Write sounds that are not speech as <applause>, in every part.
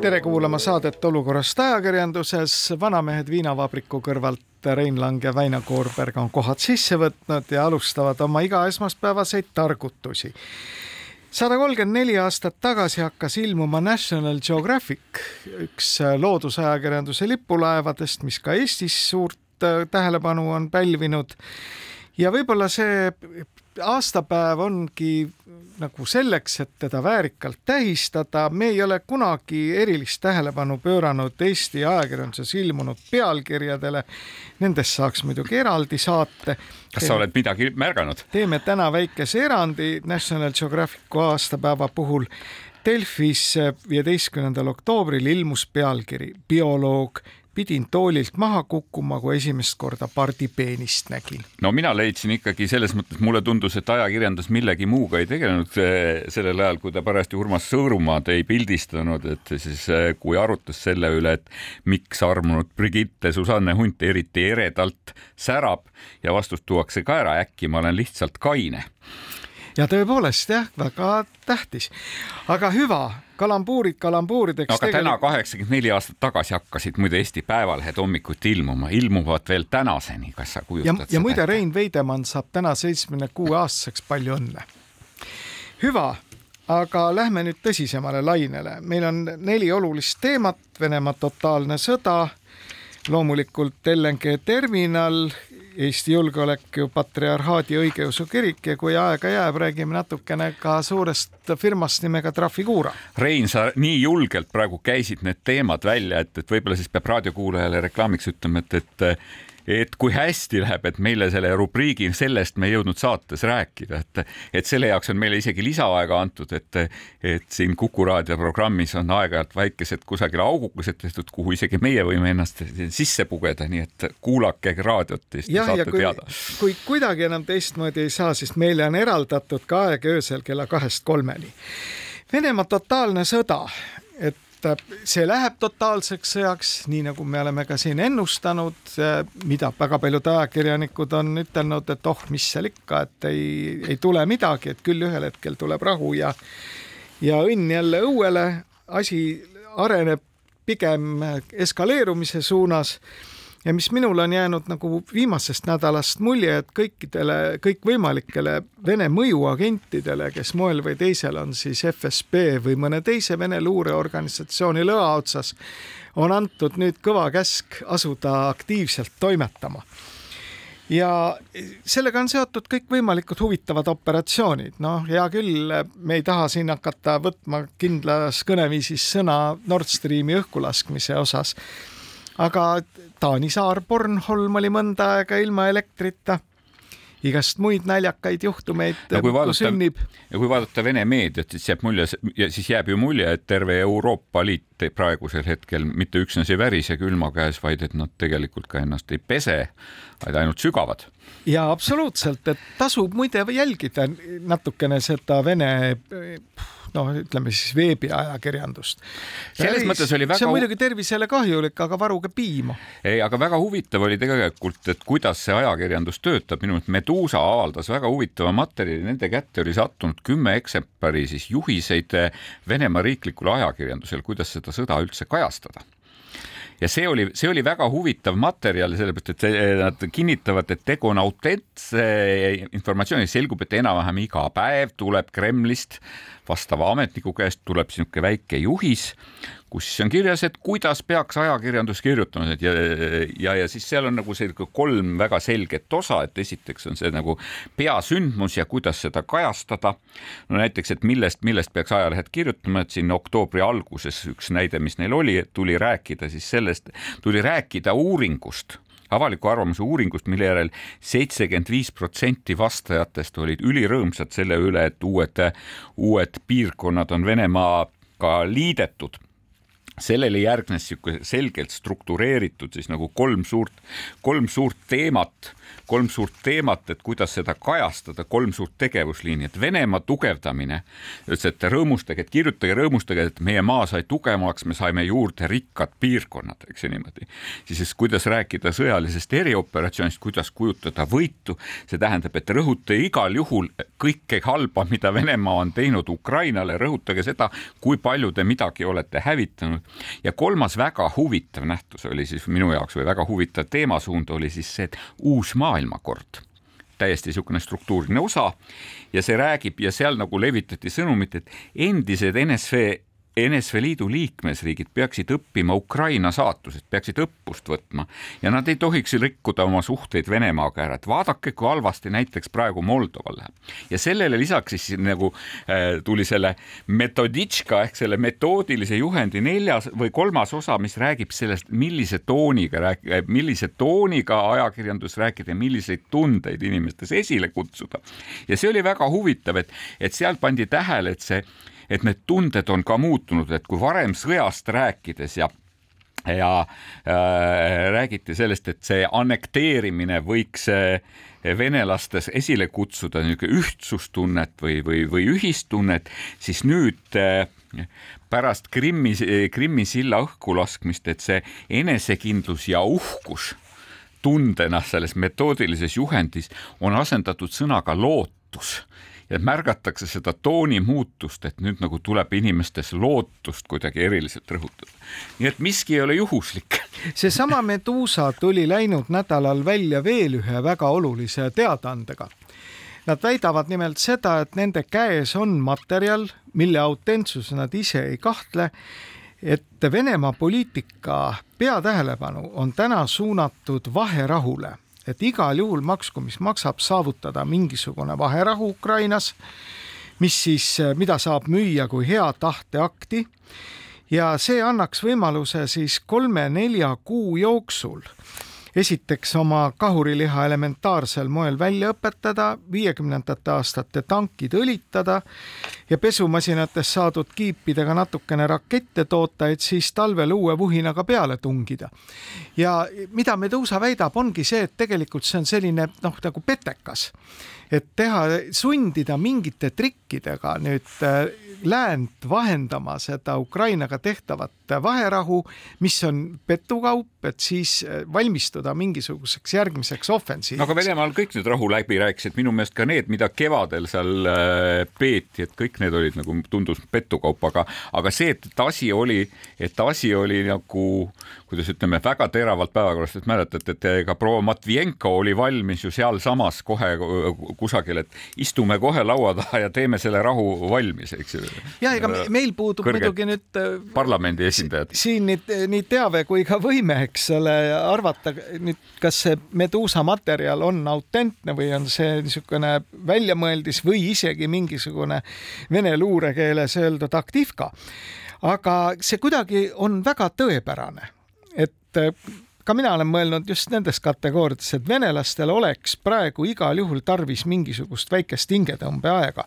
tere kuulama saadet Olukorrast ajakirjanduses. vanamehed viinavabriku kõrvalt Rein Lang ja Väino Koorberg on kohad sisse võtnud ja alustavad oma igaesmaspäevaseid targutusi. sada kolmkümmend neli aastat tagasi hakkas ilmuma National Geographic, üks loodusajakirjanduse lipulaevadest, mis ka Eestis suurt tähelepanu on pälvinud ja võib-olla see aastapäev ongi nagu selleks, et teda väärikalt tähistada, me ei ole kunagi erilist tähelepanu pööranud Eesti ajakirjanduses ilmunud pealkirjadele. Nendest saaks muidugi eraldi saate. kas sa oled midagi märganud? teeme täna väikese erandi National Geographicu aastapäeva puhul. Delfis viieteistkümnendal oktoobril ilmus pealkiri bioloog pidin toolilt maha kukkuma, kui esimest korda pardipeenist nägin. no mina leidsin ikkagi selles mõttes, mulle tundus, et ajakirjandus millegi muuga ei tegelenud eh, sellel ajal, kui ta parajasti Urmas Sõõrumaad ei pildistanud, et siis eh, kui arutas selle üle, et miks armunud Brigitte Susanne Hunt eriti eredalt särab ja vastus tuuakse ka ära, äkki ma olen lihtsalt kaine ja tõepoolest jah, väga tähtis, aga hüva kalambuurid kalambuurideks. no aga tegelikult... täna kaheksakümmend neli aastat tagasi hakkasid muide Eesti Päevalehed hommikuti ilmuma, ilmuvad veel tänaseni, kas sa kujutad ja, seda? ja muide, Rein Veidemann saab täna seitsmekümne kuue aastaseks, palju õnne. hüva, aga lähme nüüd tõsisemale lainele, meil on neli olulist teemat, Venemaa totaalne sõda, loomulikult LNG terminal Eesti Julgeoleku Patriarhaadi Õigeusu Kirik ja kui aega jääb, räägime natukene ka suurest firmast nimega Trafigura. Rein, sa nii julgelt praegu käisid need teemad välja, et, et võib-olla siis peab raadiokuulajale reklaamiks ütlema, et, et et kui hästi läheb, et meile selle rubriigi, sellest me ei jõudnud saates rääkida, et, et selle jaoks on meile isegi lisaaega antud, et, et siin Kuku raadio programmis on aeg-ajalt väikesed kusagil augukesed tehtud, kuhu isegi meie võime ennast sisse pugeda, nii et kuulake raadiot ja siis te saate kui, teada. kui kuidagi enam teistmoodi ei saa, siis meile on eraldatud ka aeg öösel kella kahest kolmeni. Venemaa totaalne sõda, et et see läheb totaalseks sõjaks, nii nagu me oleme ka siin ennustanud, mida väga paljud ajakirjanikud on ütelnud, et oh, mis seal ikka, et ei, ei tule midagi, et küll ühel hetkel tuleb rahu ja ja õnn jälle õuele, asi areneb pigem eskaleerumise suunas ja mis minul on jäänud nagu viimasest nädalast mulje, et kõikidele, kõikvõimalikele Vene mõjuagentidele, kes moel või teisel on siis FSB või mõne teise Vene luureorganisatsiooni lõa otsas, on antud nüüd kõva käsk asuda aktiivselt toimetama. Ja sellega on seotud kõikvõimalikud huvitavad operatsioonid, noh, hea küll, me ei taha siin hakata võtma kindlas kõneviisis sõna Nord Streami õhkulaskmise osas aga Taani saar Bornholm oli mõnda aega ilma elektrita igast muid naljakaid juhtumeid vaadata, sünnib. ja kui vaadata Vene meediat, siis jääb mulje, siis jääb ju mulje, et terve Euroopa Liit praegusel hetkel mitte üksnes ei värise külma käes, vaid et nad tegelikult ka ennast ei pese, vaid ainult sügavad. ja absoluutselt, et tasub muide jälgida natukene seda Vene noh, ütleme siis veebiajakirjandust. selles mõttes oli väga. see on muidugi tervisele kahjulik, aga varuge piima. ei, aga väga huvitav oli tegelikult, et kuidas see ajakirjandus töötab. minu meelest Meduusa avaldas väga huvitava materjali, nende kätte oli sattunud kümme eksemplari siis juhiseid Venemaa riiklikule ajakirjandusele, kuidas seda sõda üldse kajastada ja see oli, see oli väga huvitav materjal, sellepärast et nad kinnitavad, et tegu on autentse informatsiooniga, selgub, et enam-vähem iga päev tuleb Kremlist vastava ametniku käest tuleb niisugune väike juhis, kus siis on kirjas, et kuidas peaks ajakirjandus kirjutama ja, ja, ja siis seal on nagu selline kolm väga selget osa, et esiteks on see nagu peasündmus ja kuidas seda kajastada. no näiteks, et millest, millest peaks ajalehed kirjutama, et siin oktoobri alguses üks näide, mis neil oli, et tuli rääkida siis sellest, tuli rääkida uuringust avaliku arvamuse uuringust, mille järel seitsekümmend viis protsenti vastajatest olid ülirõõmsad selle üle, et uued, uued piirkonnad on Venemaaga liidetud. Sellele järgnes niisugune selgelt struktureeritud siis nagu kolm suurt, kolm suurt teemat, kolm suurt teemat, et kuidas seda kajastada, kolm suurt tegevusliini, et Venemaa tugevdamine, ütles, et rõõmustage, et kirjutage, rõõmustage, et meie maa sai tugevamaks, me saime juurde rikkad piirkonnad, eks ju niimoodi. siis kuidas rääkida sõjalisest erioperatsioonist, kuidas kujutada võitu, see tähendab, et rõhuta igal juhul kõike halba, mida Venemaa on teinud Ukrainale, rõhutage seda, kui palju te midagi olete hävitanud ja kolmas väga huvitav nähtus oli siis minu jaoks või väga huvitav teemasuund oli siis see, et uus maailmakord. Täiesti niisugune struktuuriline osa ja see räägib ja seal nagu levitati sõnumit, et endised NSV NSV Liidu liikmesriigid peaksid õppima Ukraina saatusest, peaksid õppust võtma ja nad ei tohiks rikkuda oma suhteid Venemaaga ära, et vaadake, kui halvasti näiteks praegu Moldoval läheb. ja sellele lisaks siis nagu äh, tuli selle metoditška ehk selle metoodilise juhendi neljas või kolmas osa, mis räägib sellest, millise tooniga rääkida, millise tooniga ajakirjandus rääkida ja milliseid tundeid inimestes esile kutsuda. ja see oli väga huvitav, et, et seal pandi tähele, et see et need tunded on ka muutunud, et kui varem sõjast rääkides ja ja äh, räägiti sellest, et see annekteerimine võiks äh, venelastes esile kutsuda niisugune ühtsustunnet või, või, või ühistunnet, siis nüüd äh, pärast Krimmi, Krimmi silla õhku laskmist, et see enesekindlus ja uhkus tundena selles metoodilises juhendis on asendatud sõnaga lootus ja märgatakse seda tooni muutust, et nüüd nagu tuleb inimestes lootust kuidagi eriliselt rõhutada. nii et miski ei ole juhuslik. <laughs> seesama Medusa tuli läinud nädalal välja veel ühe väga olulise teadaandega. Nad väidavad nimelt seda, et nende käes on materjal, mille autentsuses nad ise ei kahtle et Venemaa poliitika peatähelepanu on täna suunatud vaherahule et igal juhul maksku, mis maksab, saavutada mingisugune vaherahu Ukrainas, mis siis, mida saab müüa kui hea tahte ja see annaks võimaluse siis kolme-nelja kuu jooksul esiteks oma kahuriliha elementaarsel moel välja õpetada, viiekümnendate aastate tankid õlitada ja pesumasinatest saadud kiipidega natukene rakette toota, et siis talvel uue vuhinaga peale tungida. ja mida Medusa väidab, ongi see, et tegelikult see on selline noh, nagu petekas et teha, sundida mingite trikkidega nüüd äh, läänt vahendama seda Ukrainaga tehtavat vaherahu, mis on petukaup, et siis äh, valmistuda mingisuguseks järgmiseks ofensiiviks. no aga Venemaal kõik need rahuläbirääkimised, minu meelest ka need, mida kevadel seal äh, peeti, et kõik need olid nagu tundus petukaup, aga, aga see, et asi oli, et asi oli nagu kuidas ütleme, väga teravalt päevakorrast, et mäletate, et ega proua Matvienko oli valmis ju sealsamas kohe kusagil, et istume kohe laua taha ja teeme selle rahu valmis, eks ju. ja ega meil puudub muidugi nüüd äh, parlamendi esindajad. siin nii, nii teave kui ka võime, eks ole, arvata nüüd, kas see Medusa materjal on autentne või on see niisugune väljamõeldis või isegi mingisugune vene luurekeeles öeldud aktiivka aga see kuidagi on väga tõepärane et äh, ka mina olen mõelnud just nendes kategooriates, et venelastel oleks praegu igal juhul tarvis mingisugust väikest hingetõmbeaega,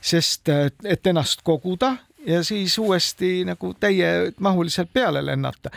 sest äh, et ennast koguda ja siis uuesti nagu täiemahuliselt peale lennata.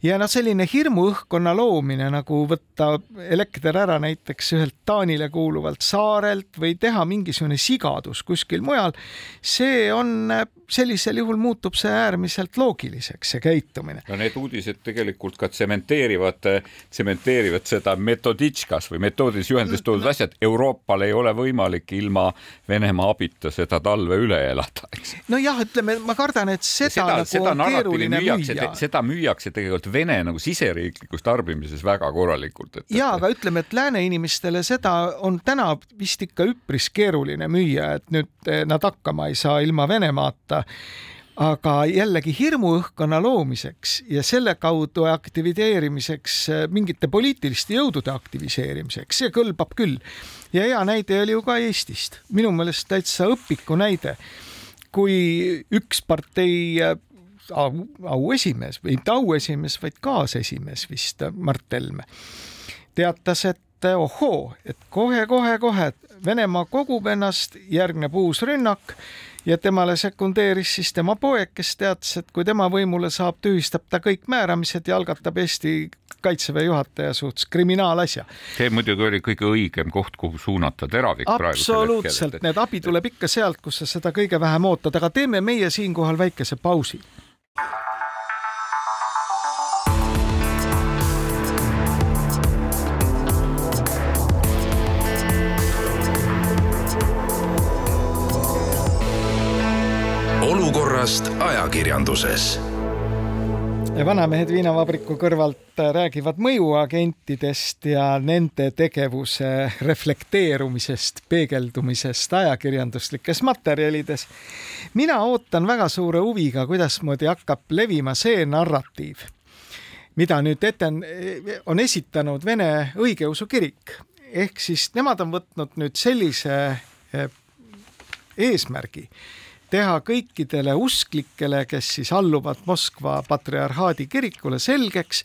Ja noh, selline hirmuõhkkonna loomine nagu võtta elekter ära näiteks ühelt Taanile kuuluvalt saarelt või teha mingisugune sigadus kuskil mujal, see on, sellisel juhul muutub see äärmiselt loogiliseks, see käitumine. no need uudised tegelikult ka tsementeerivad, tsementeerivad seda metoditškas või metoodilises juhendis toodud no. asjad, Euroopal ei ole võimalik ilma Venemaa abita seda talve üle elada, eks. nojah, ütleme, ma kardan, et seda, seda nagu seda on keeruline müüa. seda müüakse tegelikult Vene nagu siseriiklikus tarbimises väga korralikult. ja, aga ütleme, et lääne inimestele seda on täna vist ikka üpris keeruline müüa, et nüüd eh, nad hakkama ei saa ilma Venemaata aga jällegi hirmuõhkkonna loomiseks ja selle kaudu aktiviseerimiseks, mingite poliitiliste jõudude aktiviseerimiseks, see kõlbab küll. ja hea näide oli ju ka Eestist, minu meelest täitsa õpiku näide. kui üks partei eh, au, auesimees või mitte auesimees, vaid kaasesimees vist, Mart Helme, teatas, et ohoo, et kohe-kohe-kohe Venemaa kogub ennast, järgneb uus rünnak ja temale sekundeeris siis tema poeg, kes teatas, et kui tema võimule saab, tühistab ta kõik määramised ja algatab Eesti kaitseväe juhataja suhtes kriminaalasja. see muidugi oli kõige õigem koht, kuhu suunata teravik absoluutselt, need abi tuleb ikka sealt, kus sa seda kõige vähem ootad, aga teeme meie siinkohal väikese pausi. Olukorrast ajakirjanduses vanamehed viinavabriku kõrvalt räägivad mõjuagentidest ja nende tegevuse reflekteerumisest, peegeldumisest ajakirjanduslikes materjalides. mina ootan väga suure huviga, kuidasmoodi hakkab levima see narratiiv, mida nüüd eten-, on esitanud Vene õigeusu kirik. ehk siis nemad on võtnud nüüd sellise eh, eesmärgi teha kõikidele usklikele, kes siis alluvad Moskva patriarhaadi kirikule, selgeks,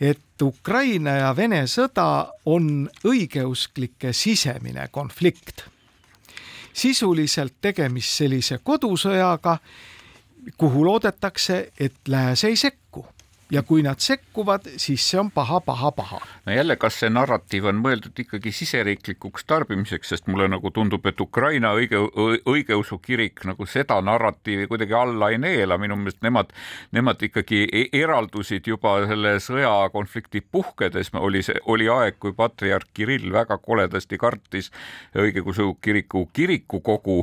et Ukraina ja Vene sõda on õigeusklike sisemine konflikt. sisuliselt tegemist sellise kodusõjaga, kuhu loodetakse, et lääs ei sekku ja kui nad sekkuvad, siis see on paha, paha, paha. no jälle, kas see narratiiv on mõeldud ikkagi siseriiklikuks tarbimiseks, sest mulle nagu tundub, et Ukraina õige, õigeusu kirik nagu seda narratiivi kuidagi alla ei neela, minu meelest nemad, nemad ikkagi e-, eraldusid juba selle sõjakonflikti puhkedes, oli see, oli aeg, kui patriarh Kirill väga koledasti kartis õigeusu kiriku kirikukogu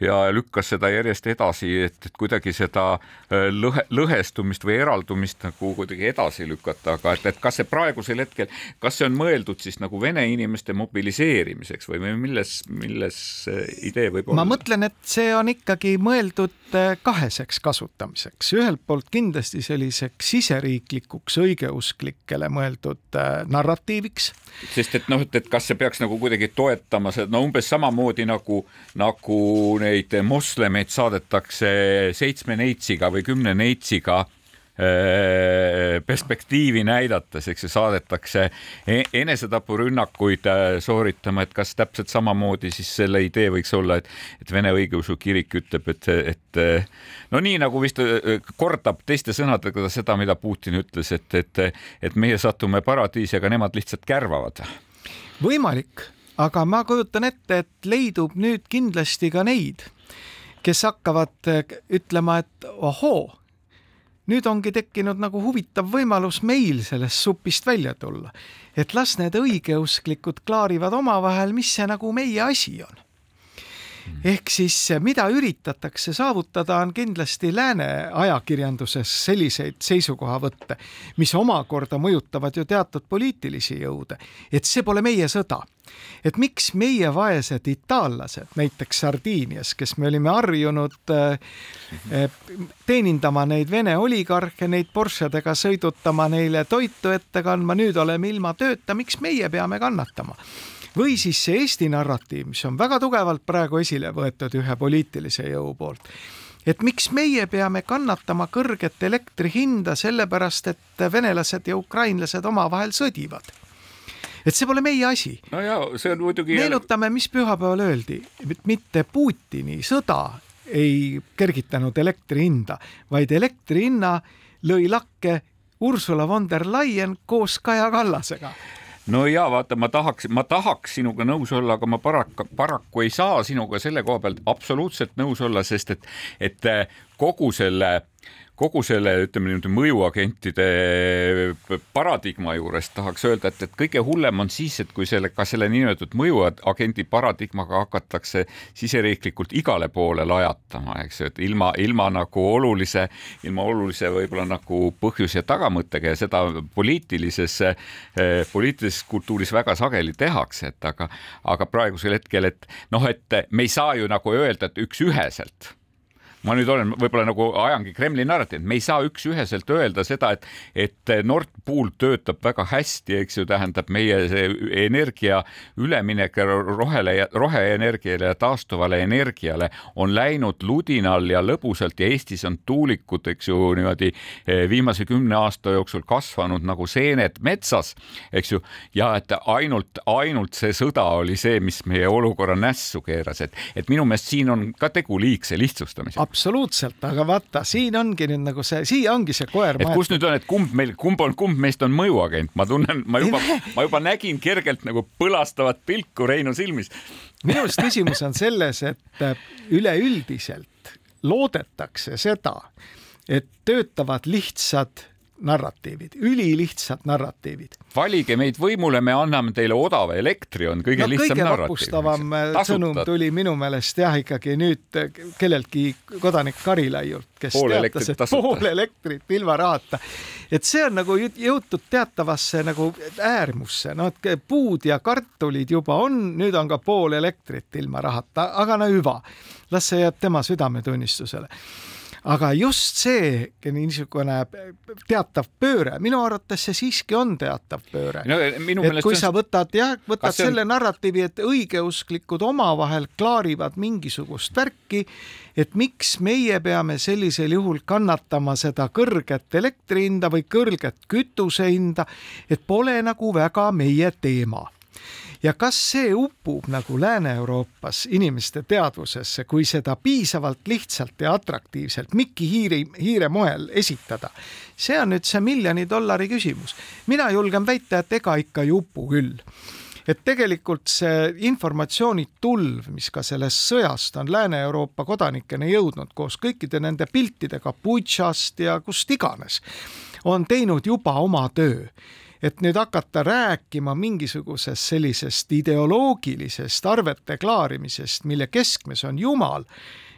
ja lükkas seda järjest edasi, et, et kuidagi seda äh, lõhe, lõhestumist või eraldumist nagu kuidagi edasi lükata, aga et, et kas see praegusel hetkel, kas see on mõeldud siis nagu vene inimeste mobiliseerimiseks või milles, milles idee võib olla? ma mõtlen, et see on ikkagi mõeldud äh, kaheseks kasutamiseks, ühelt poolt kindlasti selliseks siseriiklikuks õigeusklikele mõeldud äh, narratiiviks. sest et noh, et, et kas see peaks nagu kuidagi toetama seda, no umbes samamoodi nagu, nagu neid moslemeid saadetakse seitsme neitsiga või kümne neitsiga äh, perspektiivi näidates, eks ju, saadetakse e-, enesetapurünnakuid äh, sooritama, et kas täpselt samamoodi siis selle idee võiks olla, et, et Vene õigeusu kirik ütleb, et, et no nii nagu vist äh, kordab teiste sõnadega seda, mida Putin ütles, et, et, et meie satume paradiisi, aga nemad lihtsalt kärvavad. võimalik aga ma kujutan ette, et leidub nüüd kindlasti ka neid, kes hakkavad eh, ütlema, et ohoo, nüüd ongi tekkinud nagu huvitav võimalus meil sellest supist välja tulla. et las need õigeusklikud klaarivad omavahel, mis see nagu meie asi on ehk siis mida üritatakse saavutada, on kindlasti lääne ajakirjanduses selliseid seisukohavõtte, mis omakorda mõjutavad ju teatud poliitilisi jõude, et see pole meie sõda. Et miks meie vaesed itaallased, näiteks Sardiinias, kes me olime harjunud äh, teenindama neid Vene oligarhe, neid Porschedega sõidutama, neile toitu ette kandma, nüüd oleme ilma tööta, miks meie peame kannatama? Või siis see Eesti narratiiv, mis on väga tugevalt praegu esile võetud ühe poliitilise jõu poolt et miks meie peame kannatama kõrget elektri hinda sellepärast, et venelased ja ukrainlased omavahel sõdivad. et see pole meie asi. no ja see on muidugi. meenutame, mis pühapäeval öeldi, et mitte Putini sõda ei kergitanud elektri hinda, vaid elektri hinna lõi lakke Ursula von der Leyen koos Kaja Kallasega no ja vaata, ma tahaks, ma tahaks sinuga nõus olla, aga ma paraku, paraku ei saa sinuga selle koha pealt absoluutselt nõus olla, sest et, et kogu selle kogu selle, ütleme niimoodi mõjuagentide paradigma juures tahaks öelda, et, et kõige hullem on siis, et kui selle, ka selle niinimetatud mõjuagendi paradigmaga hakatakse siseriiklikult igale poole lajatama, eks ju, et ilma, ilma nagu olulise, ilma olulise võib-olla nagu põhjus ja tagamõttega ja seda poliitilises, poliitilises kultuuris väga sageli tehakse, et aga, aga praegusel hetkel, et noh, et me ei saa ju nagu öelda, et üks-üheselt ma nüüd olen võib-olla nagu ajangi Kremli narratiivi, me ei saa üks-üheselt öelda seda, et, et Nord puhul töötab väga hästi, eks ju, tähendab meie see energia üleminek rohele, roheenergiale ja taastuvale energiale on läinud ludinal ja lõbusalt ja Eestis on tuulikud, eks ju, niimoodi eh, viimase kümne aasta jooksul kasvanud nagu seened metsas, eks ju, ja et ainult, ainult see sõda oli see, mis meie olukorra nässu keeras, et, et minu meelest siin on ka tegu liigse lihtsustamisega. Absoluutselt, aga vaata, siin ongi nüüd nagu see, siia ongi see koer. et kus nüüd on, et kumb meil, kumb on, kumb meist on mõjuagent, ma tunnen, ma juba, <laughs> ma juba nägin kergelt nagu põlastavat pilku Reinu silmis. minu arust küsimus on selles, et üleüldiselt loodetakse seda, et töötavad lihtsad narratiivid, ülilihtsad narratiivid. valige meid võimule, me anname teile odava elektri, on kõige no, lihtsam kõige vapustavam äh, sõnum tuli minu meelest jah, ikkagi nüüd äh, kelleltki kodanik Karilaiult, kes pool teatas, et tasuta. pool elektrit ilma rahata. et see on nagu jõutud teatavasse nagu äärmusse, no et puud ja kartulid juba on, nüüd on ka pool elektrit ilma rahata, aga no hüva, las see jääb tema südametunnistusele aga just see niisugune teatav pööre, minu arvates see siiski on teatav pööre no,. et kui sa võtad jah, võtad on... selle narratiivi, et õigeusklikud omavahel klaarivad mingisugust värki, et miks meie peame sellisel juhul kannatama seda kõrget elektri hinda või kõrget kütuse hinda, et pole nagu väga meie teema ja kas see upub nagu Lääne-Euroopas inimeste teadvusesse, kui seda piisavalt lihtsalt ja atraktiivselt Mikki Hiiri, Hiire moel esitada? see on nüüd see miljoni dollari küsimus. mina julgen väita, et ega ikka ei upu küll et tegelikult see informatsioonitulv, mis ka sellest sõjast on Lääne-Euroopa kodanikeni jõudnud koos kõikide nende piltidega Butšast ja kust iganes, on teinud juba oma töö et nüüd hakata rääkima mingisugusest sellisest ideoloogilisest arvete klaarimisest, mille keskmes on Jumal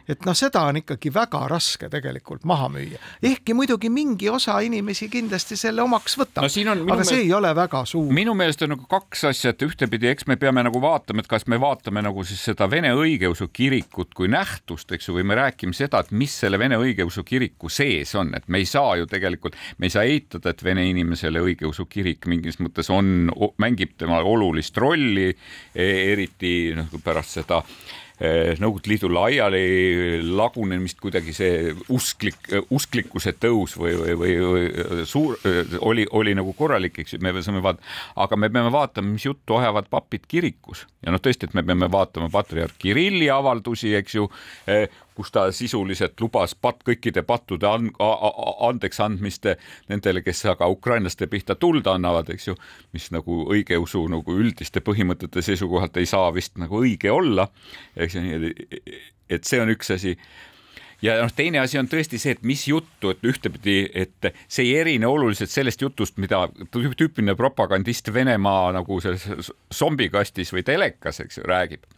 et noh, seda on ikkagi väga raske tegelikult maha müüa. ehkki muidugi mingi osa inimesi kindlasti selle omaks võtab no, aga meelest, see ei ole väga suur. minu meelest on nagu kaks asja, et ühtepidi, eks me peame nagu vaatama, et kas me vaatame nagu siis seda Vene õigeusu kirikut kui nähtust, eks ju, või me räägime seda, et mis selle Vene õigeusu kiriku sees on, et me ei saa ju tegelikult, me ei saa eitada, et vene inimesele õigeusu kirik mingis mõttes on, mängib tema olulist rolli, e, eriti noh, pärast seda Eh, Nõukogude Liidu laiali lagunemist kuidagi see usklik, usklikkuse tõus või, või, või, või suur oli, oli nagu korralik, eks ju, me saame vaadata, aga me peame vaatama, mis juttu ajavad papid kirikus. Ja noh, tõesti, et me peame vaatama patriarh Kirilli avaldusi, eks ju, eh, kus ta sisuliselt lubas pat-, kõikide pattude and, andeks andmist nendele, kes aga ukrainlaste pihta tuld annavad, eks ju, mis nagu õigeusu nagu üldiste põhimõtete seisukohalt ei saa vist nagu õige olla, eks ju, nii et, et see on üks asi. Ja noh, teine asi on tõesti see, et mis juttu, et ühtepidi, et see ei erine oluliselt sellest jutust, mida tüüpiline propagandist Venemaa nagu selles zombikastis või telekas, eks ju, räägib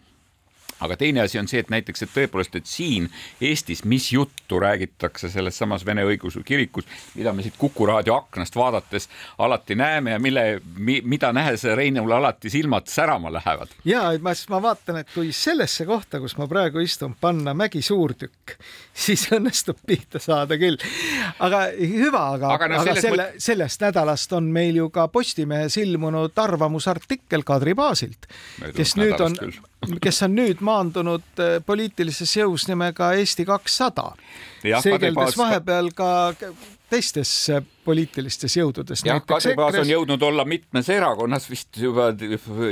aga teine asi on see, et näiteks, et tõepoolest, et siin Eestis, mis juttu räägitakse selles samas Vene õigeusu kirikus, mida me siit Kuku raadio aknast vaadates alati näeme ja mille mi,, mida nähes Reinule alati silmad särama lähevad. ja ma, ma vaatan, et kui sellesse kohta, kus ma praegu istun, panna Mägi suurtükk, <laughs> siis õnnestub pihta saada küll. aga hüva, aga, aga, no, aga selle, sellest nädalast on meil ju ka Postimehes ilmunud arvamusartikkel Kadri Baasilt, kes nüüd on <laughs> kes on nüüd maandunud äh, poliitilises jõus nimega Eesti kakssada. seegeldes vahepeal ka teistes äh, poliitilistes jõududes. jah, Kadri Paas on jõudnud olla mitmes erakonnas vist juba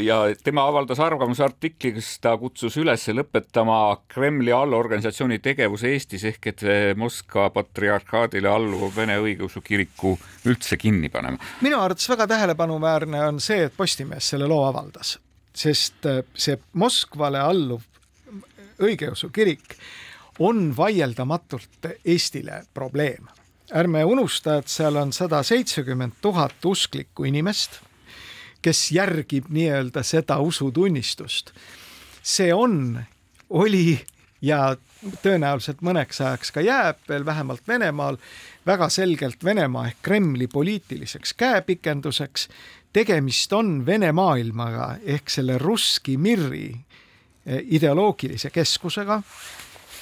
ja tema avaldas arvamusartikli, kus ta kutsus üles lõpetama Kremli allorganisatsiooni tegevuse Eestis ehk et Moskva patriarhaadile alluva Vene õigeusu kiriku üldse kinni panema. minu arvates väga tähelepanuväärne on see, et Postimees selle loo avaldas sest äh, see Moskvale alluv õigeusu kirik on vaieldamatult Eestile probleem. Ärme unusta, et seal on sada seitsekümmend tuhat usklikku inimest, kes järgib nii-öelda seda usutunnistust. see on, oli ja tõenäoliselt mõneks ajaks ka jääb veel vähemalt Venemaal väga selgelt Venemaa ehk Kremli poliitiliseks käepikenduseks tegemist on Vene maailmaga ehk selle Russki Mirri eh, ideoloogilise keskusega,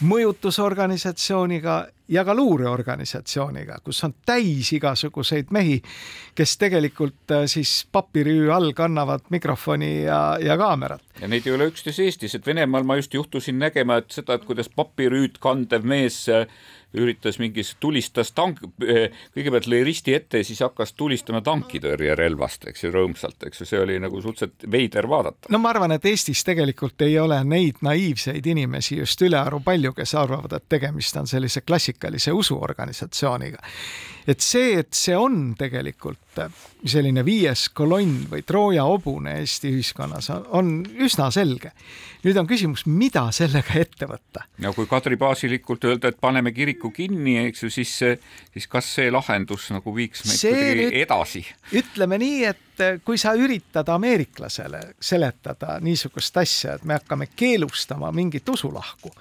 mõjutusorganisatsiooniga ja ka luureorganisatsiooniga, kus on täis igasuguseid mehi, kes tegelikult äh, siis papirüü all kannavad mikrofoni ja, ja kaamerat. ja neid ei ole üksnes Eestis, et Venemaal ma just juhtusin nägema, et seda, et kuidas papirüüd kandev mees äh, üritas mingis, tulistas tank, eh, kõigepealt lõi risti ette ja siis hakkas tulistama tankitõrjerelvast, eks ju, rõõmsalt, eks ju, see oli nagu suhteliselt veider vaadata. no ma arvan, et Eestis tegelikult ei ole neid naiivseid inimesi just ülearu palju, kes arvavad, et tegemist on sellise klassikalise usuorganisatsiooniga. Et see, et see on tegelikult selline viies kolonn või Trooja hobune Eesti ühiskonnas on, üsna selge. nüüd on küsimus, mida sellega ette võtta? no kui Kadri baasilikult öelda, et paneme kiriku kinni, eks ju, siis, siis kas see lahendus nagu viiks meid kuidagi edasi? ütleme nii, et kui sa üritad ameeriklasele seletada niisugust asja, et me hakkame keelustama mingit usulahku,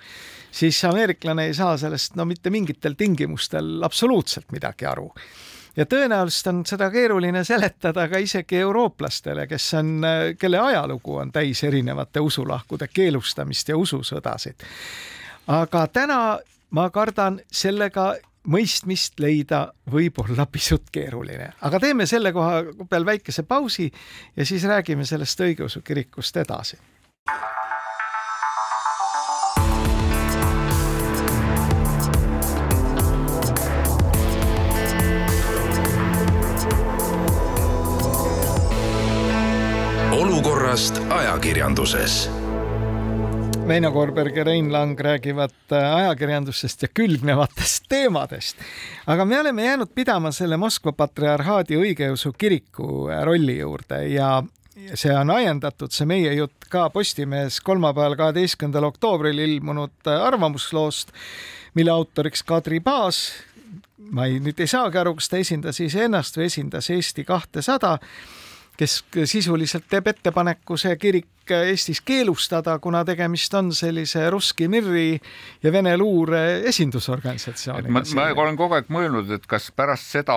siis ameeriklane ei saa sellest no mitte mingitel tingimustel absoluutselt midagi aru ja tõenäoliselt on seda keeruline seletada ka isegi eurooplastele, kes on, kelle ajalugu on täis erinevate usulahkude keelustamist ja ususõdasid. aga täna ma kardan sellega mõistmist leida võib olla pisut keeruline, aga teeme selle koha peal väikese pausi ja siis räägime sellest õigeusu kirikust edasi. Olukorrast ajakirjanduses. Veino Korberg ja Rein Lang räägivad äh, ajakirjandusest ja külgnevatest teemadest. aga me oleme jäänud pidama selle Moskva patriarhaadi õigeusu kiriku äh, rolli juurde ja see on ajendatud, see meie jutt ka Postimehes kolmapäeval, kaheteistkümnendal oktoobril ilmunud äh, arvamusloost, mille autoriks Kadri Paas. ma ei, nüüd ei saagi aru, kas ta esindas iseennast või esindas Eesti kahesada kes sisuliselt teeb ettepaneku see kirik Eestis keelustada, kuna tegemist on sellise Russki Mirri ja Vene luure esindusorganisatsiooniga. ma, ma olen kogu aeg mõelnud, et kas pärast seda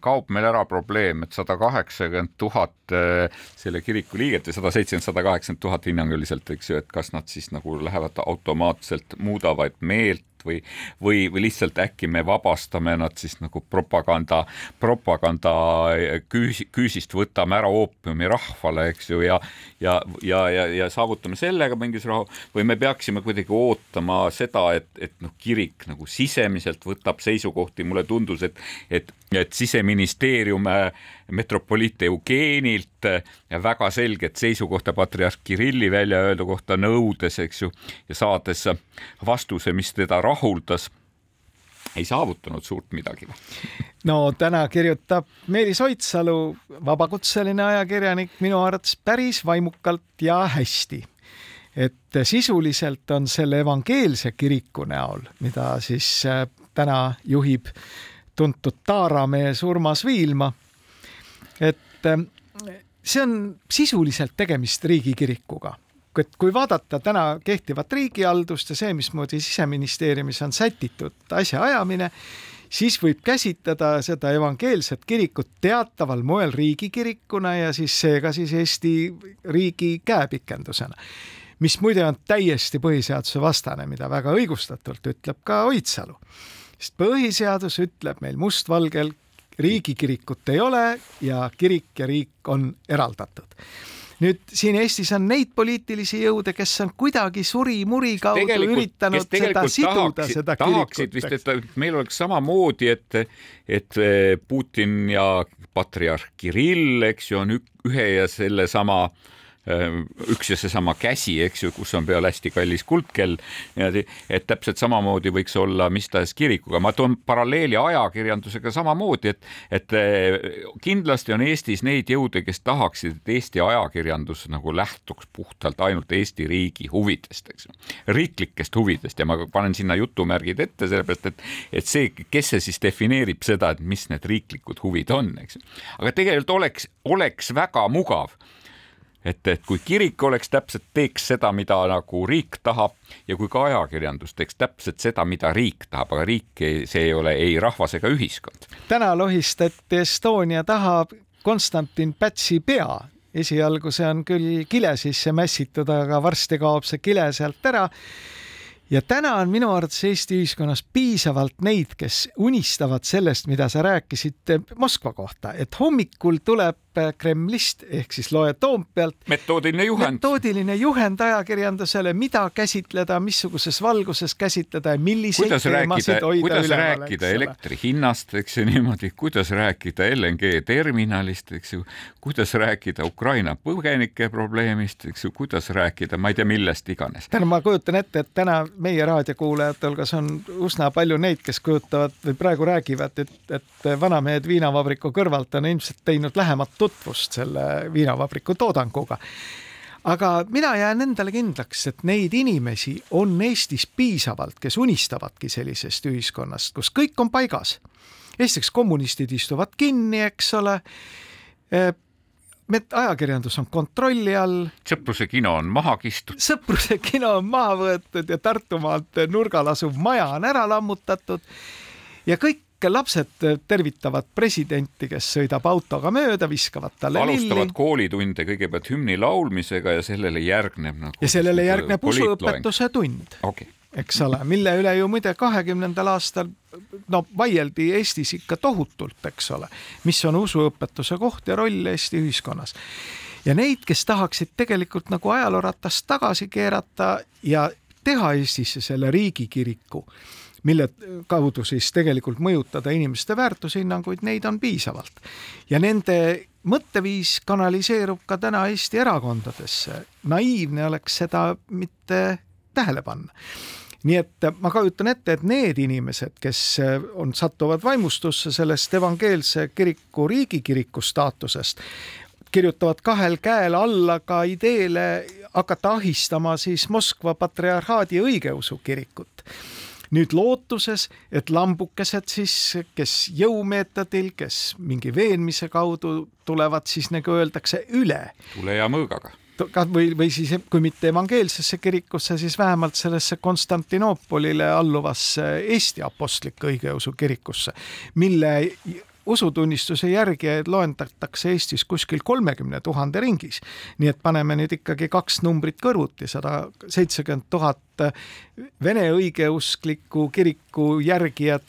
kaob meil ära probleem, et sada kaheksakümmend tuhat eh, selle kiriku liiget või sada seitsekümmend, sada kaheksakümmend tuhat hinnanguliselt, eks ju, et kas nad siis nagu lähevad automaatselt, muudavad meelt või, või, või lihtsalt äkki me vabastame nad siis nagu propaganda, propaganda küüsi, küüsist võtame ära oopiumi rahvale, eks ju, ja, ja, ja, ja, ja saavutame sellega mingisuguse rahu või me peaksime kuidagi ootama seda, et, et noh, kirik nagu sisemiselt võtab seisukohti, mulle tundus, et, et, et siseministeerium metropoliit Eugeenilt väga selget seisukohta patriarh Kirilli välja öelda kohta nõudes, eks ju, ja saades vastuse, mis teda rahuldas ei saavutanud suurt midagi. no täna kirjutab Meelis Oidsalu, vabakutseline ajakirjanik, minu arvates päris vaimukalt ja hästi. et sisuliselt on selle evangeelse kiriku näol, mida siis äh, täna juhib tuntud taaramees Urmas Viilma et ähm, see on sisuliselt tegemist riigikirikuga et kui vaadata täna kehtivat riigihaldust ja see, mismoodi siseministeeriumis on sätitud asjaajamine, siis võib käsitleda seda evangeelset kirikut teataval moel riigikirikuna ja siis seega siis Eesti riigi käepikendusena. mis muide on täiesti põhiseaduse vastane, mida väga õigustatult ütleb ka Oidsalu. Sest põhiseadus ütleb meil mustvalgel riigikirikut ei ole ja kirik ja riik on eraldatud nüüd siin Eestis on neid poliitilisi jõude, kes on kuidagi suri-muri kaudu tegelikult, üritanud seda siduda, seda kirikut. vist, et meil oleks samamoodi, et, et eh, Putin ja patriarh Kirill, eks ju, on ühe ja sellesama Äh, üks ja seesama käsi, eks ju, kus on peal hästi kallis kuldkell, et täpselt samamoodi võiks olla mis tahes kirikuga. ma toon paralleeli ajakirjandusega samamoodi, et, et äh, kindlasti on Eestis neid jõude, kes tahaksid, et Eesti ajakirjandus nagu lähtuks puhtalt ainult Eesti riigi huvidest, eks ju, riiklikest huvidest ja ma panen sinna jutumärgid ette, sellepärast et, et see, kes see siis defineerib seda, et mis need riiklikud huvid on, eks ju. aga tegelikult oleks, oleks väga mugav et, et kui kirik oleks täpselt, teeks seda, mida nagu riik tahab ja kui ka ajakirjandus teeks täpselt seda, mida riik tahab, aga riik, see ei ole ei rahvas ega ühiskond. täna lohistati Estonia taha Konstantin Pätsi pea. esialgu see on küll kile sisse mässitud, aga varsti kaob see kile sealt ära ja täna on minu arvates Eesti ühiskonnas piisavalt neid, kes unistavad sellest, mida sa rääkisid Moskva kohta, et hommikul tuleb Kremlist ehk siis loe Toompealt. metoodiline juhend. metoodiline juhend ajakirjandusele, mida käsitleda, missuguses valguses käsitleda ja milliseid kuidas teemasid hoida kuidas üleval, rääkida elektri hinnast, eks ju niimoodi, kuidas rääkida LNG terminalist, eks ju, kuidas rääkida Ukraina põgenike probleemist, eks ju, kuidas rääkida, ma ei tea, millest iganes. täna ma kujutan ette, et täna meie raadiokuulajate hulgas on üsna palju neid, kes kujutavad või praegu räägivad, et, et vanamehed viinavabriku kõrvalt on ilmselt teinud lähemat tutvust selle viinavabriku toodanguga. aga mina jään endale kindlaks, et neid inimesi on Eestis piisavalt, kes unistavadki sellisest ühiskonnast, kus kõik on paigas. esiteks kommunistid istuvad kinni, eks ole ajakirjandus on kontrolli all. sõpruse kino on maha kistud. sõpruse kino on maha võetud ja Tartumaalt nurgal asuv maja on ära lammutatud ja kõik lapsed tervitavad presidenti, kes sõidab autoga mööda, viskavad talle alustavad lilli. koolitunde kõigepealt hümni laulmisega ja sellele järgneb nagu ja sellele järgneb usuõpetuse tund okay. eks ole, mille üle ju muide kahekümnendal aastal no vaieldi Eestis ikka tohutult, eks ole, mis on usuõpetuse koht ja roll Eesti ühiskonnas. ja neid, kes tahaksid tegelikult nagu ajalooratast tagasi keerata ja teha Eestisse selle riigikiriku mille kaudu siis tegelikult mõjutada inimeste väärtushinnanguid, neid on piisavalt. ja nende mõtteviis kanaliseerub ka täna Eesti erakondadesse. naiivne oleks seda mitte tähele panna nii et ma kujutan ette, et need inimesed, kes on, satuvad vaimustusse sellest evangeelse kiriku riigikiriku staatusest, kirjutavad kahel käel alla ka ideele hakata ahistama siis Moskva patriarhaadi õigeusu kirikut nüüd lootuses, et lambukesed siis, kes jõumeetodil, kes mingi veenmise kaudu tulevad siis nagu öeldakse üle. tule ja mõõgaga või, või siis kui mitte evangeelsesse kirikusse, siis vähemalt sellesse Konstantinoopolile alluvasse Eesti apostliku õigeusu kirikusse, mille usutunnistuse järgi loendatakse Eestis kuskil kolmekümne tuhande ringis. nii et paneme nüüd ikkagi kaks numbrit kõrvuti, sada seitsekümmend tuhat Vene õigeuskliku kiriku järgijat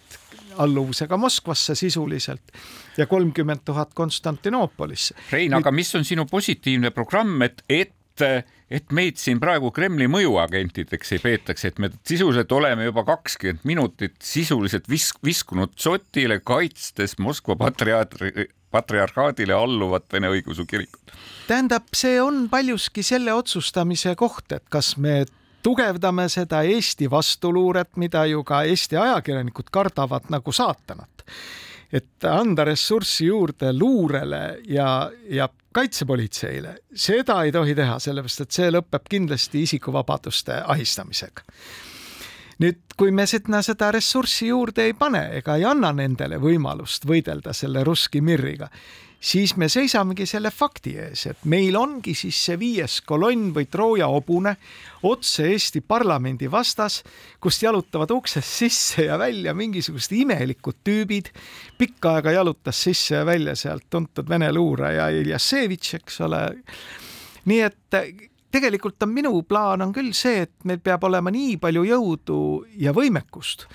alluvusega Moskvasse sisuliselt ja kolmkümmend tuhat Konstantinoopolisse. Rein, aga mis on sinu positiivne programm, et, et et meid siin praegu Kremli mõjuagentideks ei peetaks, et me sisuliselt oleme juba kakskümmend minutit sisuliselt vis-, viskunud sotile, kaitstes Moskva patriaatri, patriarhaadile alluvat Vene õigeusu kirikut. tähendab, see on paljuski selle otsustamise koht, et kas me tugevdame seda Eesti vastuluuret, mida ju ka Eesti ajakirjanikud kardavad nagu saatanat. et anda ressurssi juurde luurele ja, ja kaitsepolitseile, seda ei tohi teha, sellepärast et see lõpeb kindlasti isikuvabaduste ahistamisega. nüüd, kui me sinna seda ressurssi juurde ei pane ega ei anna nendele võimalust võidelda selle Russki Mirriga, siis me seisamegi selle fakti ees, et meil ongi siis see viies kolonn või Trooja hobune otse Eesti parlamendi vastas, kust jalutavad uksest sisse ja välja mingisugused imelikud tüübid. pikka aega jalutas sisse ja välja sealt tuntud vene luuraja Iljasevitš, eks ole. nii et tegelikult on minu plaan on küll see, et meil peab olema nii palju jõudu ja võimekust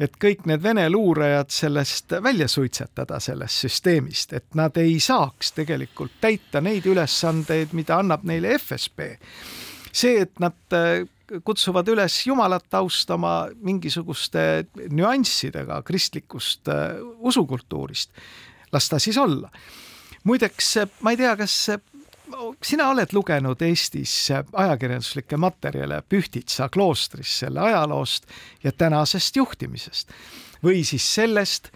et kõik need Vene luurajad sellest välja suitsetada, sellest süsteemist, et nad ei saaks tegelikult täita neid ülesandeid, mida annab neile FSB. see, et nad äh, kutsuvad üles Jumalat austama mingisuguste nüanssidega kristlikust äh, usukultuurist, las ta siis olla. muideks, ma ei tea, kas sina oled lugenud Eestis ajakirjanduslikke materjale Pühtitsa kloostrist, selle ajaloost ja tänasest juhtimisest või siis sellest,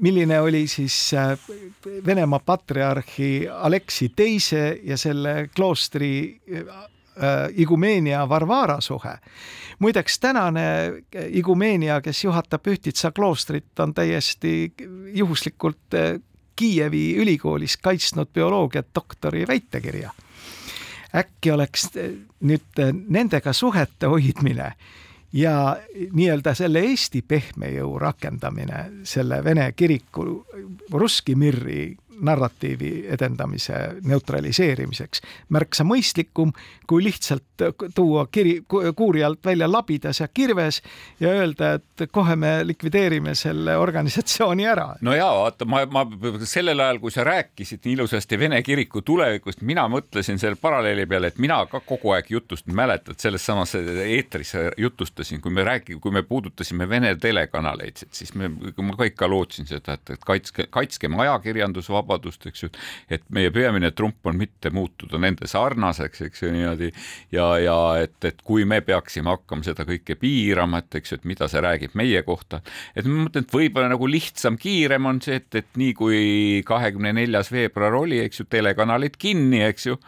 milline oli siis äh, Venemaa patriarhi Aleksi teise ja selle kloostri äh, igumeenia Varvara suhe. muideks tänane igumeenia, kes juhatab Pühtitsa kloostrit, on täiesti juhuslikult äh, Kiievi ülikoolis kaitsnud bioloogia doktori väitekirja. äkki oleks nüüd nendega suhete hoidmine ja nii-öelda selle Eesti pehme jõu rakendamine selle Vene kiriku Russki Mirri narratiivi edendamise neutraliseerimiseks. märksa mõistlikum, kui lihtsalt tuua kiri, kuuri alt välja labidas ja kirves ja öelda, et kohe me likvideerime selle organisatsiooni ära. no ja vaata, ma, ma sellel ajal, kui sa rääkisid nii ilusasti Vene kiriku tulevikust, mina mõtlesin selle paralleeli peale, et mina ka kogu aeg jutust, mäletad, selles samas eetris jutustasin, kui me räägime, kui me puudutasime Vene telekanaleid, siis me, ma ka ikka lootsin seda, et, et kaitske, kaitskem ajakirjandusvabadust, eks ju, et meie peamine trump on mitte muutuda nende sarnaseks, eks ju niimoodi ja, ja et, et kui me peaksime hakkama seda kõike piirama, et eks ju, et mida see räägib meie kohta, et ma mõtlen, et võib-olla nagu lihtsam, kiirem on see, et, et nii kui kahekümne neljas veebruar oli, eks ju, telekanalid kinni, eks ju,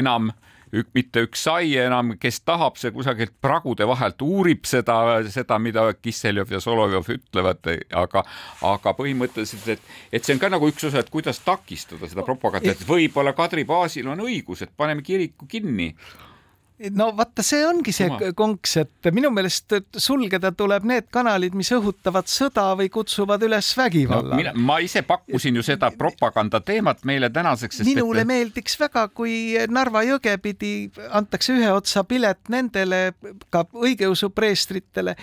enam ük, mitte üks sai enam, kes tahab, see kusagilt pragude vahelt uurib seda, seda, mida Kisseljov ja Solovjov ütlevad, aga, aga põhimõtteliselt, et, et see on ka nagu üks osa, et kuidas takistada seda propagandat, et võib-olla Kadri baasil on õigus, et paneme kiriku kinni no vaata, see ongi see Oma. konks, et minu meelest sulgeda tuleb need kanalid, mis õhutavad sõda või kutsuvad üles vägivallale no,. ma ise pakkusin ju seda propaganda teemat meile tänaseks. minule et... meeldiks väga, kui Narva jõge pidi antakse ühe otsa pilet nendele ka õigeusu preestritele,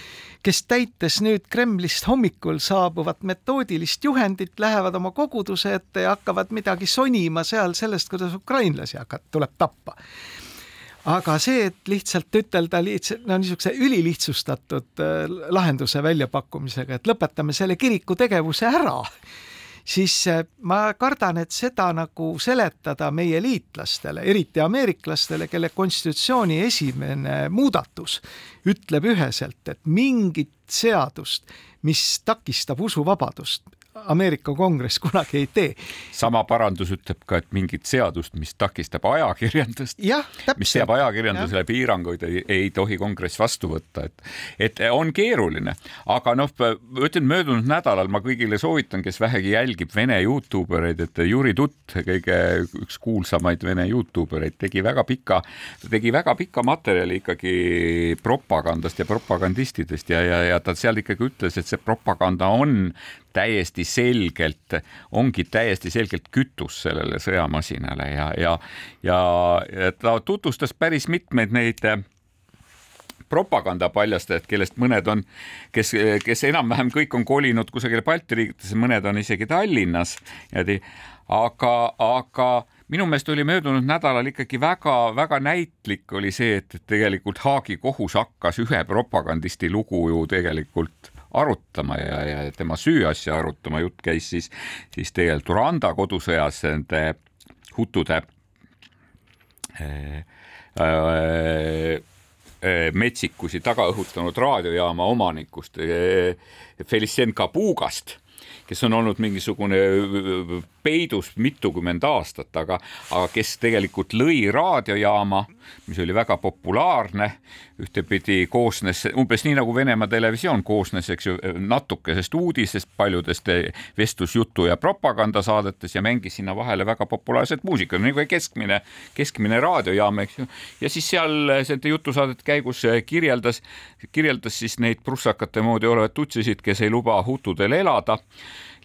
kes täites nüüd Kremlist hommikul saabuvat metoodilist juhendit, lähevad oma koguduse ette ja hakkavad midagi sonima seal sellest, kuidas ukrainlasi hakkab, tuleb tappa aga see, et lihtsalt ütelda lihtsalt no niisuguse ülilihtsustatud äh, lahenduse väljapakkumisega, et lõpetame selle kiriku tegevuse ära, siis äh, ma kardan, et seda nagu seletada meie liitlastele, eriti ameeriklastele, kelle konstitutsiooni esimene muudatus ütleb üheselt, et mingit seadust, mis takistab usuvabadust, Ameerika Kongress kunagi ei tee. sama parandus ütleb ka, et mingit seadust, mis takistab ajakirjandust, mis seab ajakirjandusele ja. piiranguid, ei, ei tohi Kongress vastu võtta, et, et on keeruline, aga noh, ütlen möödunud nädalal ma kõigile soovitan, kes vähegi jälgib Vene Youtube ereid, et Juri Tutt, kõige üks kuulsamaid Vene Youtube ereid, tegi väga pika, tegi väga pika materjali ikkagi propagandast ja propagandistidest ja, ja, ja ta seal ikkagi ütles, et see propaganda on täiesti selgelt, ongi täiesti selgelt kütus sellele sõjamasinale ja, ja, ja, ta tutvustas päris mitmeid neid äh, propagandapaljastajad, kellest mõned on, kes, kes enam-vähem kõik on kolinud kusagile Balti riikidesse, mõned on isegi Tallinnas, aga, aga minu meelest oli möödunud nädalal ikkagi väga-väga näitlik oli see, et tegelikult Haagi kohus hakkas ühe propagandisti lugu ju tegelikult arutama ja, ja tema süüasja arutama, jutt käis siis, siis tegelikult Rwanda kodusõjas nende hutude äh, äh, metsikusi taga õhutanud raadiojaama omanikust Felicien Kabugast kes on olnud mingisugune peidus mitukümmend aastat, aga, aga kes tegelikult lõi raadiojaama, mis oli väga populaarne, ühtepidi koosnes umbes nii nagu Venemaa televisioon koosnes, eks ju, natukesest uudisest, paljudest vestlusjutu ja propagandasaadetes ja mängis sinna vahele väga populaarset muusikat, nagu keskmine, keskmine raadiojaam, eks ju. ja siis seal nende jutusaadete käigus kirjeldas, kirjeldas siis neid prussakate moodi olevaid tutsisid, kes ei luba hutudel elada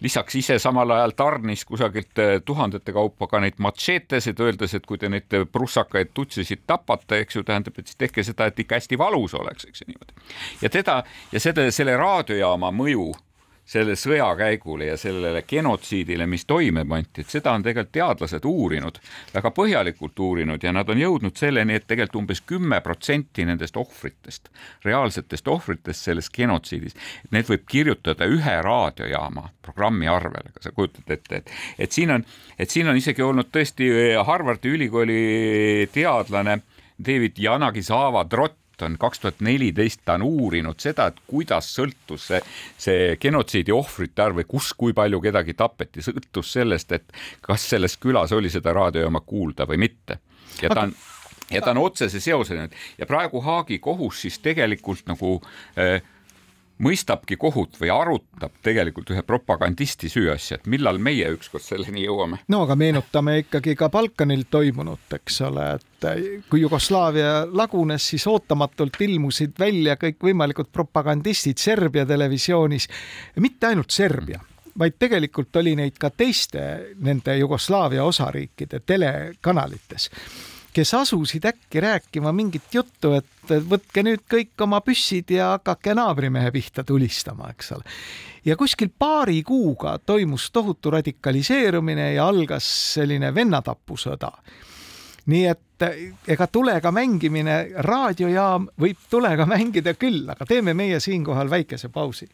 lisaks ise samal ajal tarnis kusagilt tuhandete kaupa ka neid matšeetesid, öeldes, et kui te neid prussakaid tutsisid tapate, eks ju, tähendab, et siis tehke seda, et ikka hästi valus oleks, eks ju niimoodi. ja teda ja seda, selle raadiojaama mõju selle sõja käigule ja sellele genotsiidile, mis toime pandi, et seda on tegelikult teadlased uurinud, väga põhjalikult uurinud ja nad on jõudnud selleni, et tegelikult umbes kümme protsenti nendest ohvritest, reaalsetest ohvritest selles genotsiidis, need võib kirjutada ühe raadiojaama programmi arvele, kas sa kujutad ette, et, et siin on, et siin on isegi olnud tõesti Harvardi ülikooli teadlane David Yanagisawa Trott on kaks tuhat neliteist, ta on uurinud seda, et kuidas sõltus see, see genotsiidi ohvrite arv või kus, kui palju kedagi tapeti, sõltus sellest, et kas selles külas oli seda raadiojaama kuulda või mitte. ja ta on ja ta on otsese seosena ja praegu Haagi kohus siis tegelikult nagu äh, mõistabki kohut või arutab tegelikult ühe propagandisti süüasja, et millal meie ükskord selleni jõuame. no aga meenutame ikkagi ka Balkanil toimunut, eks ole, et kui Jugoslaavia lagunes, siis ootamatult ilmusid välja kõikvõimalikud propagandistid Serbia televisioonis, mitte ainult Serbia vaid tegelikult oli neid ka teiste nende Jugoslaavia osariikide telekanalites kes asusid äkki rääkima mingit juttu, et võtke nüüd kõik oma püssid ja hakake naabrimehe pihta tulistama, eks ole. ja kuskil paari kuuga toimus tohutu radikaliseerumine ja algas selline vennatapusõda. nii et ega tulega mängimine, raadiojaam võib tulega mängida küll, aga teeme meie siinkohal väikese pausi.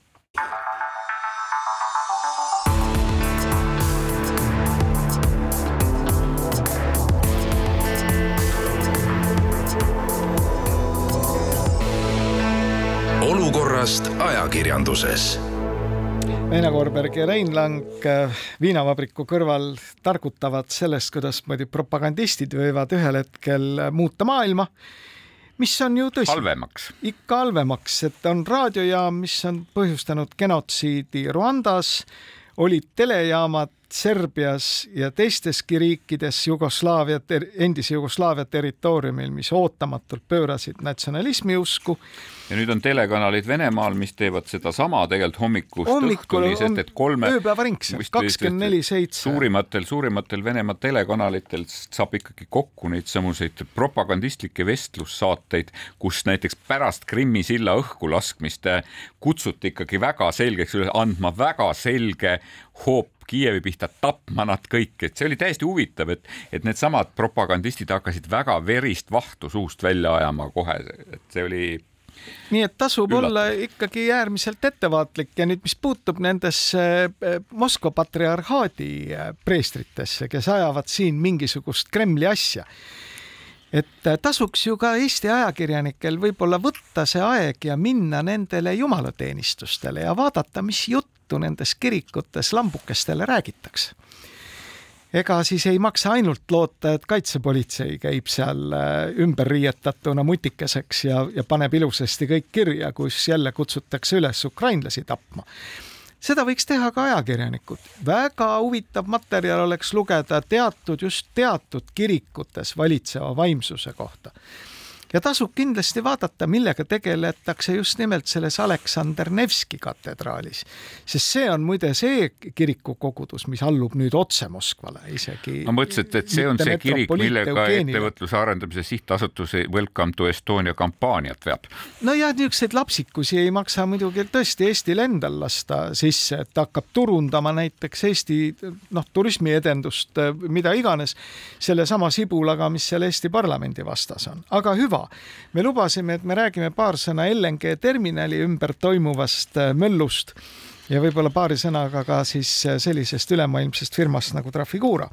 Olukorrast ajakirjanduses. Veena Koorberg ja Rein Lang äh, viinavabriku kõrval targutavad sellest, kuidasmoodi propagandistid võivad ühel hetkel muuta maailma, mis on ju tõsi. halvemaks. ikka halvemaks, et on raadiojaam, mis on põhjustanud genotsiidi Rwandas, olid telejaamad Serbias ja teisteski riikides Jugoslaavia, endise Jugoslaavia territooriumil, mis ootamatult pöörasid natsionalismi usku ja nüüd on telekanalid Venemaal, mis teevad sedasama tegelikult hommikust Hommikul õhtuni, sest et kolme ööpäevaringselt, kakskümmend neli seitse. suurimatel, suurimatel Venemaa telekanalitel saab ikkagi kokku neid samuseid propagandistlikke vestlussaateid, kus näiteks pärast Krimmi silla õhku laskmist kutsuti ikkagi väga selgeks üles andma väga selge hoop Kiievi pihta tapma nad kõik, et see oli täiesti huvitav, et, et needsamad propagandistid hakkasid väga verist vahtu suust välja ajama kohe, et see oli nii et tasub Üllatav. olla ikkagi äärmiselt ettevaatlik. Ja nüüd, mis puutub nendesse eh, Moskva patriarhaadi eh, preestritesse, kes ajavad siin mingisugust Kremli asja et eh, tasuks ju ka Eesti ajakirjanikel võib-olla võtta see aeg ja minna nendele jumalateenistustele ja vaadata, mis juttu nendes kirikutes lambukestele räägitakse ega siis ei maksa ainult loota, et kaitsepolitsei käib seal äh, ümber riietatuna mutikeseks ja, ja paneb ilusasti kõik kirja, kus jälle kutsutakse üles ukrainlasi tapma. Seda võiks teha ka ajakirjanikud. väga huvitav materjal oleks lugeda teatud, just teatud kirikutes valitseva vaimsuse kohta ja tasub kindlasti vaadata, millega tegeletakse just nimelt selles Aleksander Nevski katedraalis, sest see on muide see kirikukogudus, mis allub nüüd otse Moskvale isegi. ma mõtlesin, et, see on see kirik, millega ettevõtluse arendamise sihtasutus Welcome to Estonia kampaaniat veab. no ja niisuguseid lapsikusi ei maksa muidugi tõesti Eestil endal lasta sisse, et hakkab turundama näiteks Eesti noh, turismiedendust, mida iganes, sellesama sibulaga, mis seal Eesti parlamendi vastas on, aga hüva me lubasime, et me räägime paar sõna LNG terminali ümber toimuvast äh, möllust ja võib-olla paari sõnaga ka siis äh, sellisest ülemaailmsest firmast nagu Trafigura.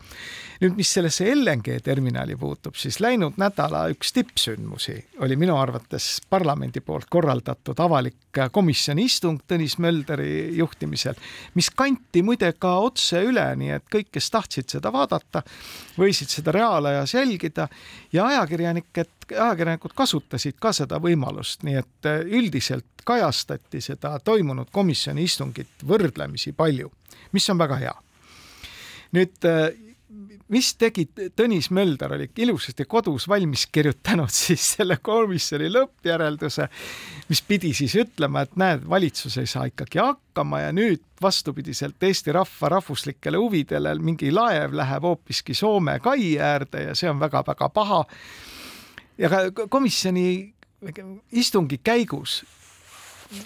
nüüd, mis sellesse LNG terminali puutub, siis läinud nädala üks tippsündmusi oli minu arvates parlamendi poolt korraldatud avalik äh, komisjoni istung Tõnis Mölderi juhtimisel, mis kanti muide ka otse üle, nii et kõik, kes tahtsid seda vaadata, võisid seda reaalajas jälgida ja ajakirjanikud, ajakirjanikud kasutasid ka seda võimalust, nii et äh, üldiselt kajastati seda toimunud komisjoni istungit võrdlemisi palju, mis on väga hea. nüüd äh, mis tegi Tõnis Mölder, oli ilusasti kodus valmis kirjutanud <laughs> siis selle komisjoni lõppjärelduse, mis pidi siis ütlema, et näed, valitsus ei saa ikkagi hakkama ja nüüd vastupidiselt Eesti rahva rahvuslikele huvidele mingi laev läheb hoopiski Soome kai äärde ja see on väga-väga paha. Ja ka komisjoni istungi käigus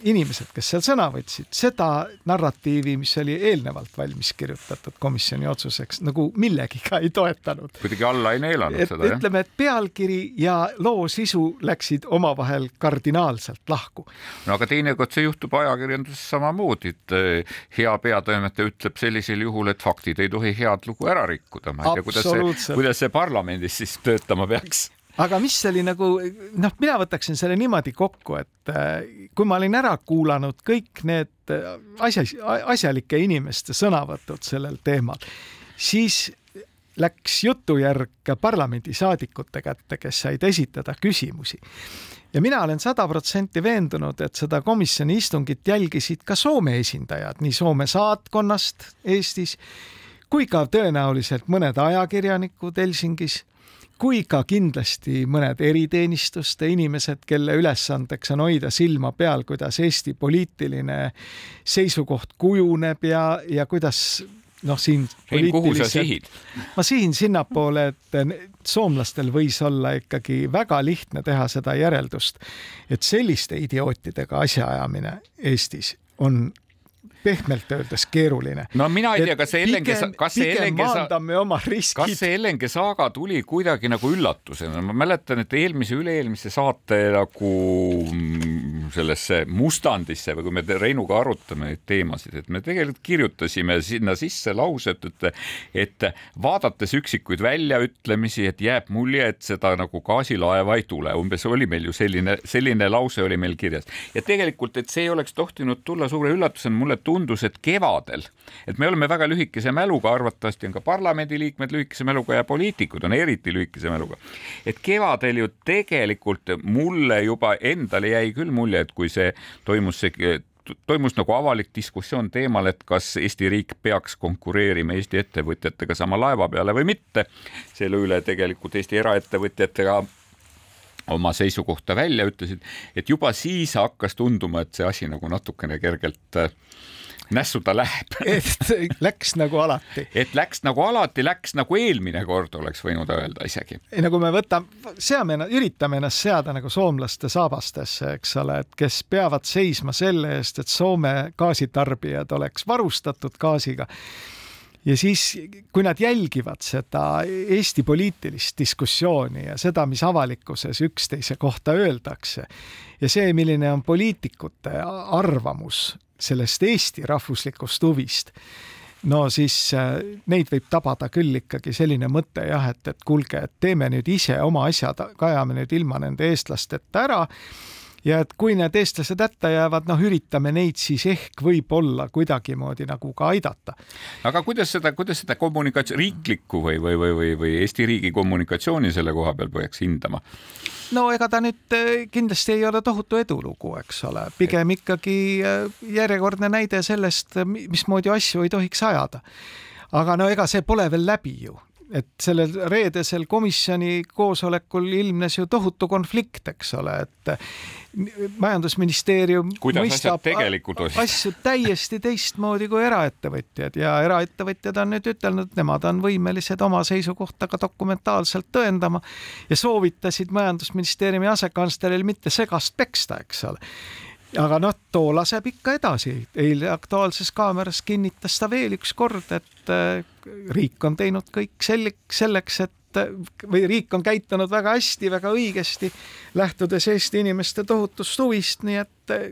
inimesed, kes seal sõna võtsid, seda narratiivi, mis oli eelnevalt valmis kirjutatud komisjoni otsuseks, nagu millegiga ei toetanud. kuidagi alla ei neelanud et, seda, jah? ütleme, et pealkiri ja loo sisu läksid omavahel kardinaalselt lahku. no aga teinekord see juhtub ajakirjanduses samamoodi, et eh, hea peatoimetaja ütleb sellisel juhul, et faktid ei tohi head lugu ära rikkuda. ma ei tea, kuidas see, kuidas see parlamendis siis töötama peaks aga mis oli nagu noh, mina võtaksin selle niimoodi kokku, et äh, kui ma olin ära kuulanud kõik need äh, asja, asjalike inimeste sõnavõtud sellel teemal, siis läks jutujärg parlamendisaadikute kätte, kes said esitada küsimusi. ja mina olen sada protsenti veendunud, et seda komisjoni istungit jälgisid ka Soome esindajad nii Soome saatkonnast Eestis kui ka tõenäoliselt mõned ajakirjanikud Helsingis kui ka kindlasti mõned eriteenistuste inimesed, kelle ülesandeks on hoida silma peal, kuidas Eesti poliitiline seisukoht kujuneb ja, ja kuidas noh, siin Rein, kuhu sa sihid? ma sihin sinnapoole, et soomlastel võis olla ikkagi väga lihtne teha seda järeldust, et selliste idiootidega asjaajamine Eestis on pehmelt öeldes keeruline. no mina ei tea, kas see LNG, kas see LNG, kas see LNG saaga tuli kuidagi nagu üllatusena, ma mäletan, et eelmise, üle-eelmise saate nagu mm, sellesse mustandisse või kui me Reinuga arutame neid teemasid, et me tegelikult kirjutasime sinna sisse lauset, et, et vaadates üksikuid väljaütlemisi, et jääb mulje, et seda nagu gaasilaeva ei tule, umbes oli meil ju selline, selline lause oli meil kirjas. Ja tegelikult, et see ei oleks tohtinud tulla suure üllatusena, mulle tundub, tundus, et kevadel, et me oleme väga lühikese mäluga, arvatavasti on ka parlamendiliikmed lühikese mäluga ja poliitikud on eriti lühikese mäluga. et kevadel ju tegelikult mulle juba endale jäi küll mulje, et kui see toimus see toimus nagu avalik diskussioon teemal, et kas Eesti riik peaks konkureerima Eesti ettevõtjatega sama laeva peale või mitte. selle üle tegelikult Eesti eraettevõtjatega oma seisukohta välja ütlesid, et juba siis hakkas tunduma, et see asi nagu natukene kergelt äh, nässu ta läheb <laughs> et läks nagu alati. et läks nagu alati, läks nagu eelmine kord, oleks võinud öelda isegi. nagu me võtame, seame, üritame ennast seada nagu soomlaste saabastesse, eks ole, et kes peavad seisma selle eest, et Soome gaasitarbijad oleks varustatud gaasiga ja siis, kui nad jälgivad seda Eesti poliitilist diskussiooni ja seda, mis avalikkuses üksteise kohta öeldakse ja see, milline on poliitikute arvamus sellest Eesti rahvuslikust huvist, no siis äh, neid võib tabada küll ikkagi selline mõte jah, et, et kuulge, et teeme nüüd ise oma asjad, ajame nüüd ilma nende eestlasteta ära ja et kui need eestlased hätta jäävad, noh, üritame neid siis ehk võib-olla kuidagimoodi nagu ka aidata. aga kuidas seda, kuidas seda kommunikatsiooni, riiklikku või, või, või, või, või Eesti riigi kommunikatsiooni selle koha peal peaks hindama? no ega ta nüüd eh, kindlasti ei ole tohutu edulugu, eks ole, pigem ikkagi eh, järjekordne näide sellest, mismoodi asju ei tohiks ajada. aga no ega see pole veel läbi ju et sellel reedesel komisjoni koosolekul ilmnes ju tohutu konflikt, eks ole, et majandusministeerium Kuidas mõistab asju täiesti teistmoodi kui eraettevõtjad ja eraettevõtjad on nüüd ütelnud, nemad on võimelised oma seisukohta ka dokumentaalselt tõendama ja soovitasid majandusministeeriumi asekantsleril mitte segast peksta, eks ole aga too laseb ikka edasi. eile Aktuaalses Kaameras kinnitas ta veel üks kord, et äh, riik on teinud kõik selleks, selleks, et või riik on käitunud väga hästi, väga õigesti, lähtudes Eesti inimeste tohutust huvist, nii et eh,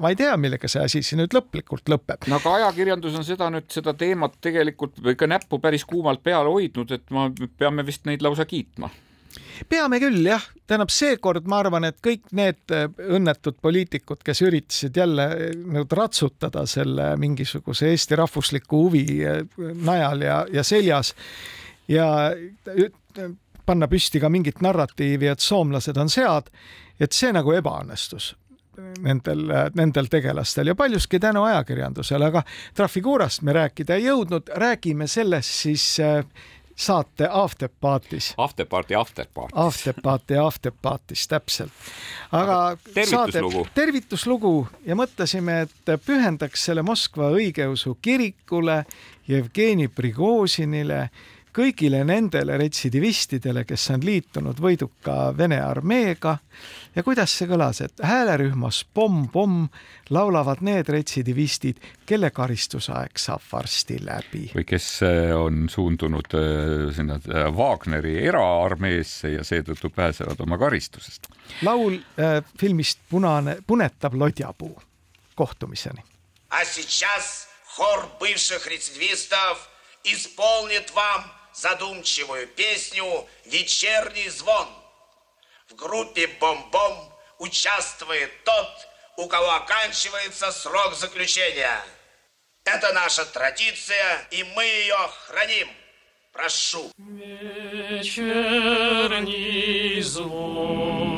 ma ei tea, millega see asi siin nüüd lõplikult lõpeb. no aga ajakirjandus on seda nüüd, seda teemat tegelikult ikka näppu päris kuumalt peal hoidnud, et ma, peame vist neid lausa kiitma peame küll jah, tähendab seekord ma arvan, et kõik need eh, õnnetud poliitikud, kes üritasid jälle eh, nüüd ratsutada selle mingisuguse Eesti rahvusliku huvi najal ja, ja seljas ja panna püsti ka mingit narratiivi, et soomlased on sead, et see nagu ebaõnnestus nendel, nendel tegelastel ja paljuski tänu ajakirjandusele, aga Trafigurast me rääkida ei jõudnud, räägime sellest siis äh, saate Afterpartis. Afterparti Afterpartis. Afterparti Afterpartis, täpselt. aga tervituslugu. tervituslugu ja mõtlesime, et pühendaks selle Moskva õigeusu kirikule, Jevgeni Prigožinile kõigile nendele retsidivistidele, kes on liitunud võiduka Vene armeega ja kuidas see kõlas, et häälerühmas pomm-pomm laulavad need retsidivistid, kelle karistusaeg saab varsti läbi. või kes äh, on suundunud äh, sinna äh, Wagneri eraarmeesse ja seetõttu pääsevad oma karistusest. laul äh, filmist Punane, punetab lodjapuu. kohtumiseni. А сейчас хор бывших рецидивистов исполнит вам задумчивую песню «Вечерний звон». В группе «Бом-бом» участвует тот, у кого оканчивается срок заключения. Это наша традиция, и мы ее храним. Прошу. Вечерний звон.